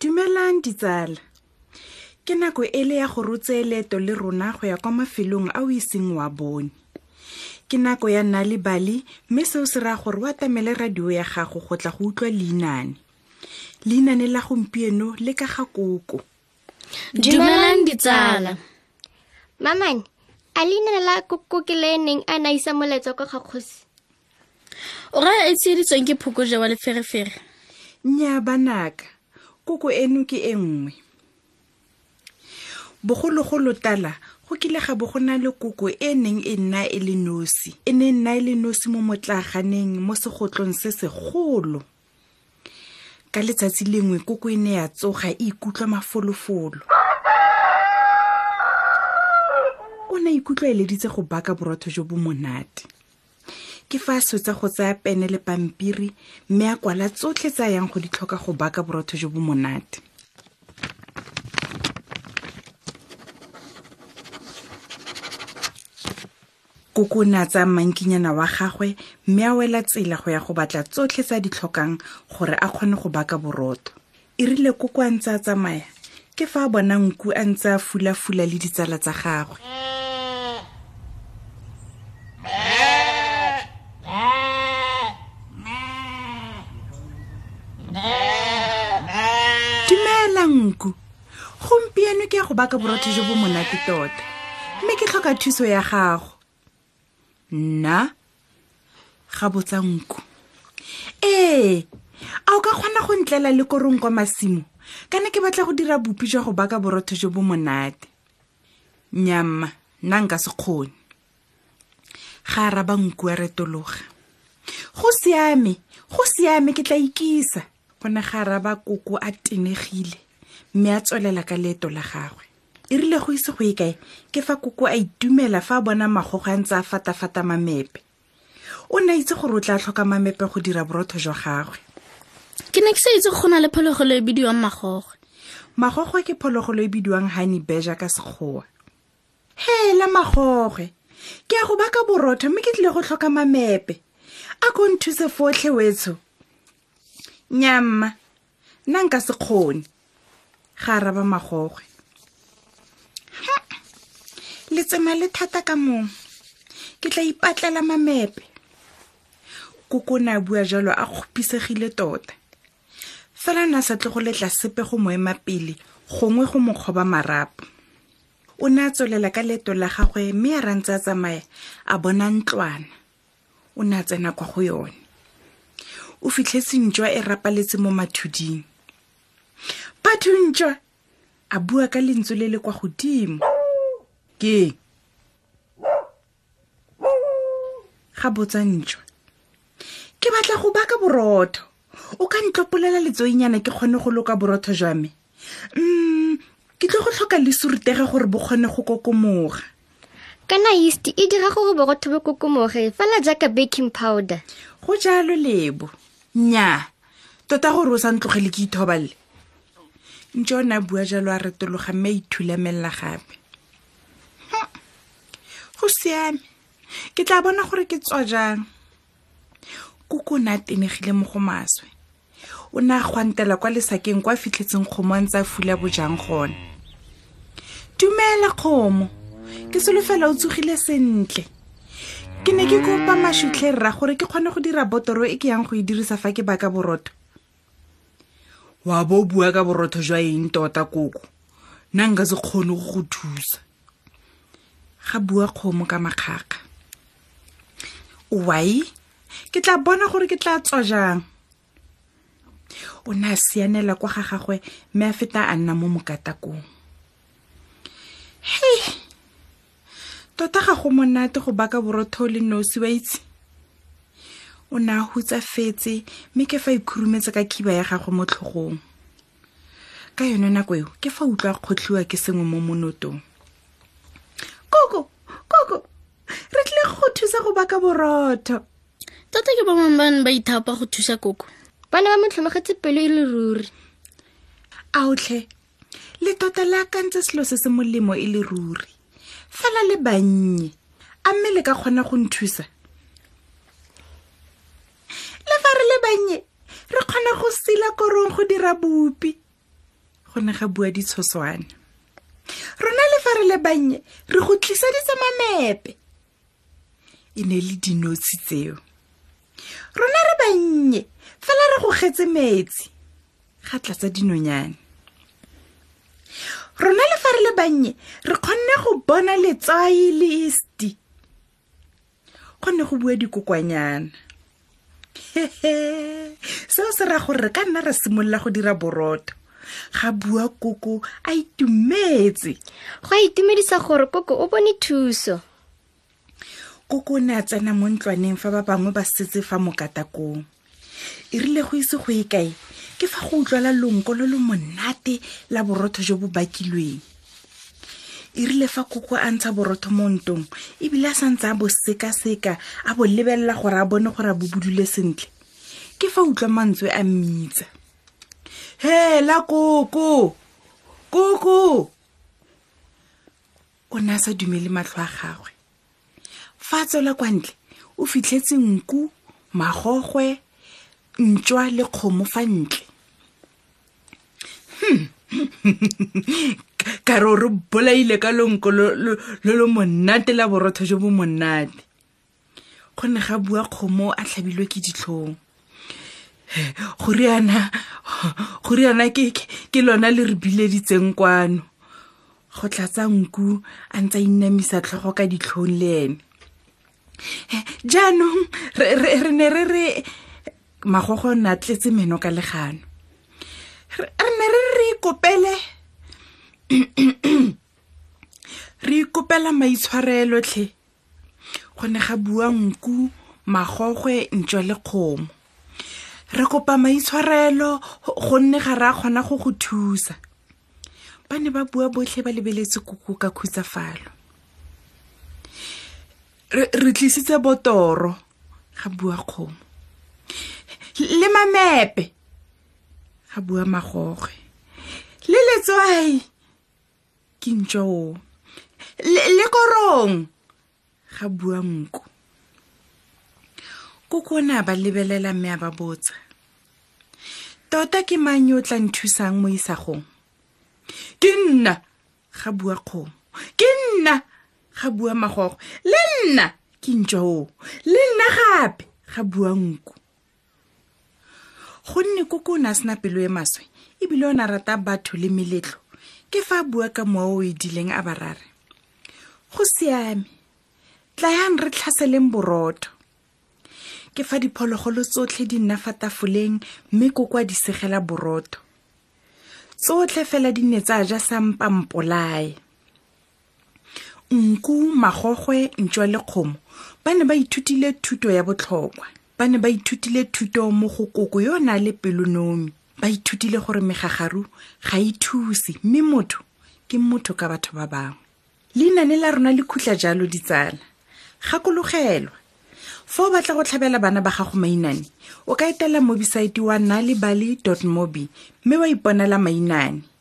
dumelang ditsala ke nako e le ya go rotse leeto le rona go ya kwa mafelong a o iseng wa bone ke nako ya nna le bali mme seo se raya gore wa tamele radio ya gago go tla go utlwa leinane leinane la gompieno le ka ga koko dumelang ditsala mamane a leinane la koko ke le neng a na isa moletso kwa ga kgosi o ra e tsieditsweng ke phokoje wa leferefere nnyaa banaka koko eno ke e nngwe bogologolo tala go kile ga bo go na le koko e neng e nna e le nosi e ne e nna e le nosi mo motlaganeng mo segotlong se segolo ka letsatsi lengwe koko e ne ya tsoga e ikutlwa mafolofolo o ne a ikutlwa eleditse go baka borotho jo bo monate ke fa a swetsa go tsaya pene le pampiri mme a kwala tsotlhe tse a yang go di tlhoka go baka borotho jo bo monate koko o ne a tsaya mankinyana wa gagwe mme a wela tsela go ya go batla tsotlhe tse a di tlhokang gore a kgone go baka borotho e rile ko kwa ntse a tsamaya ke fa a bona nku a ntse a fulafula le ditsala tsa gagwe dumela nku gompieno ke ya go baka borotho jo bo monate tota mme ke tlhoka thuso ya gago nna ga botsa nko ee a o ka kgona go ntlela le korong kwa masimo kana ke batla go dira bopi jwa go baka borotho jo bo monate nyamma nna nka se kgone ga araba nku a retologa go siame go siame ke tla ikisa go ne ga raba koko a tenegile mme a tswelela ka leeto la gagwe e rile go ise go e kae ke fa koko a itumela fa a bona magogo a ntse a fatafata mamepe o ne a itse gore o tla tlhoka mamepe go dira borotho jwa gagwe ke ne ke sa itse go na le phologolo e bidiwang magogwe magogwe ke phologolo e bidiwang honey beja ka sekgowa hela magogwe ke ya go baka borotho mme ke tlile go tlhoka mamepe a ko nthuse fotlhe wetsho nyamma nna nka se kgone ga araba magogwe letsema le thata ka mong ke tla ipatlela mamepe koko ne a bua jalo a kgopisegile tota fela na sa tle go letla sepe go mo ema pele gongwe go mo kgoba marapo o ne a tswelela ka leeto la gagwe mme a rantse a tsamaya a bona ntlwana o ne a tsena kwa go yone o fitlhetse ntšwa e rapaletse mo mathuding batho ntšwa a bua ka lentswe le le kwa godimo ke ga botsa ntšwa ke batla go baka borotho o ka ntlopolela letsoinyana ke kgone go loka borotho jwa me um ke tlo go tlhoka le surutege gore bo kgone go kokomoga kana yeast e dira gore borotho bo kokomoge fela jaaka baking powder go jalo lebo nnyaa tota gore o sa ntlogele ke ithobalele ntse o ne a bua jalo a retologa mme a ithulamelela gape go siame ke tla bona gore ke tswa jang koko o ne a tenegile mo go maswe o ne a gwantela kwa lesakeng kwa fitlhetseng kgomo a ntse a fula bojang gone dumela kgomo ke solofela o tsogile sentle ke ne ke kopa mashutlhe rra gore ke kgone go dira botoro e ke yang go e dirisa fa ke baka borotho wa bo o bua ka borotho jwa eng tota koko nna nka se kgone go go thusa ga bua kgomo ka makgakga wai ke tla bona gore ke tla tswa jang o ne a sianela kwa ga gagwe mme a feta a nna mo mokatakong hei tota ga go monate go baka borotho le nosi wa itse o ne a hutsafetse mme ke fa ikhurumetsa ka khiba ya gagwe mo tlhogong ka yone nako eo ke fa utlwa kgotlhiwa ke sengwe mo monotong koko koko re tlile go thusa go baka borotho tota ke ba mang ba ne ba ithapa go thusa koko ba ne ba mo tlhologetse pelo e le ruri aotlhe le tota le akantse selo se se molemo e le ruri fela le bannye a mme le ka kgona go nthusa le fa re le bannye re kgona go sila korong go dira bopi go ne ga bua ditshoswane rona le fa re le bannye re go tlisaditse mamepe e ne le dinotshi tseo rona re bannye fela re go getse metsi ga tlatsa dinonyane rona le fa re le bannye re kgonne go bona letswai le esti go nne go bua dikokwanyana seo se ra gore re ka nna re simolola go dira boroto ga bua koko a itumetse go a itumedisa gore koko o bone thuso koko o ne a tsena mo ntlwaneng fa ba bangwe ba setse fa mokatakong e rile go ise go e kae ke fa go utlwala lonko lo lo monate la borotho jo bo bakilweng e rile fa koko a ntsha borotho mo ntong ebile a santse a bo sekaseka a bo lebelela gore a bone gore a bo bodule sentle ke fa utlwa mantswe a mmitsa hela koko koko o ne a sa dumele matlho a gagwe fa a tswela kwa ntle o fitlhetse nku magogwe ntswa le kgomo fa ntle hmm. ka re o re bolaile ka lonko lo lo monate la borotho jo bo monate go ne ga bua kgomo a tlhabilwe ke ditlhong go riana go riana ke ke lona le re bileditseng kwano go tlatsa nku a ntse a innamisa tlhogo ka ditlhong le ene jaanong re ne re re magogo na tletse meno ka legano re ne re re ikopele re ikopela maitshwarelotlhe go ne ga bua nku magogwe ntswe le kgomo re kopa maitshwarelo gonne ga re a kgona go go thusa ba ne ba bua botlhe ba lebeletse koko ka khutsafalo re tlisitse botoro ga bua kgomo le mamepe ga bua magogwe le letswai ke ntšoo le korong ga bua nko koko o ne a ba lebelela mme a ba botsa tota ke mang yo o tla nthusang mo isagong ke nna ga bua kgomo ke nna ga bua magogo le nna ke ntšoo le nna gape ga bua nku gonne koko o ne a sena pelo e maswe ebile o ne a rata batho le meletlo ke fa a bua ka mowa o e dileng a barare go siame tlayang re tlhaseleng borotho ke fa diphologolo tsotlhe di nna fa tafoleng mme koko a di segela borotho tsotlhe fela di ne tsa ja sampampolae nku magogwe ntšwa le kgomo ba ne ba ithutile thuto ya botlhokwa ba ne ba ithutile thuto mo go koko yo o nang le pelonomi ba ithutile gore megagaru ga e thuse mme motho ke motho ka batho ba bangwe leinane la rona le khutla jalo ditsala gakologelwa fa o batla go tlhabela bana ba gago mainane o ka etela mobisaete wa nalibali mobi mme wa iponela mainane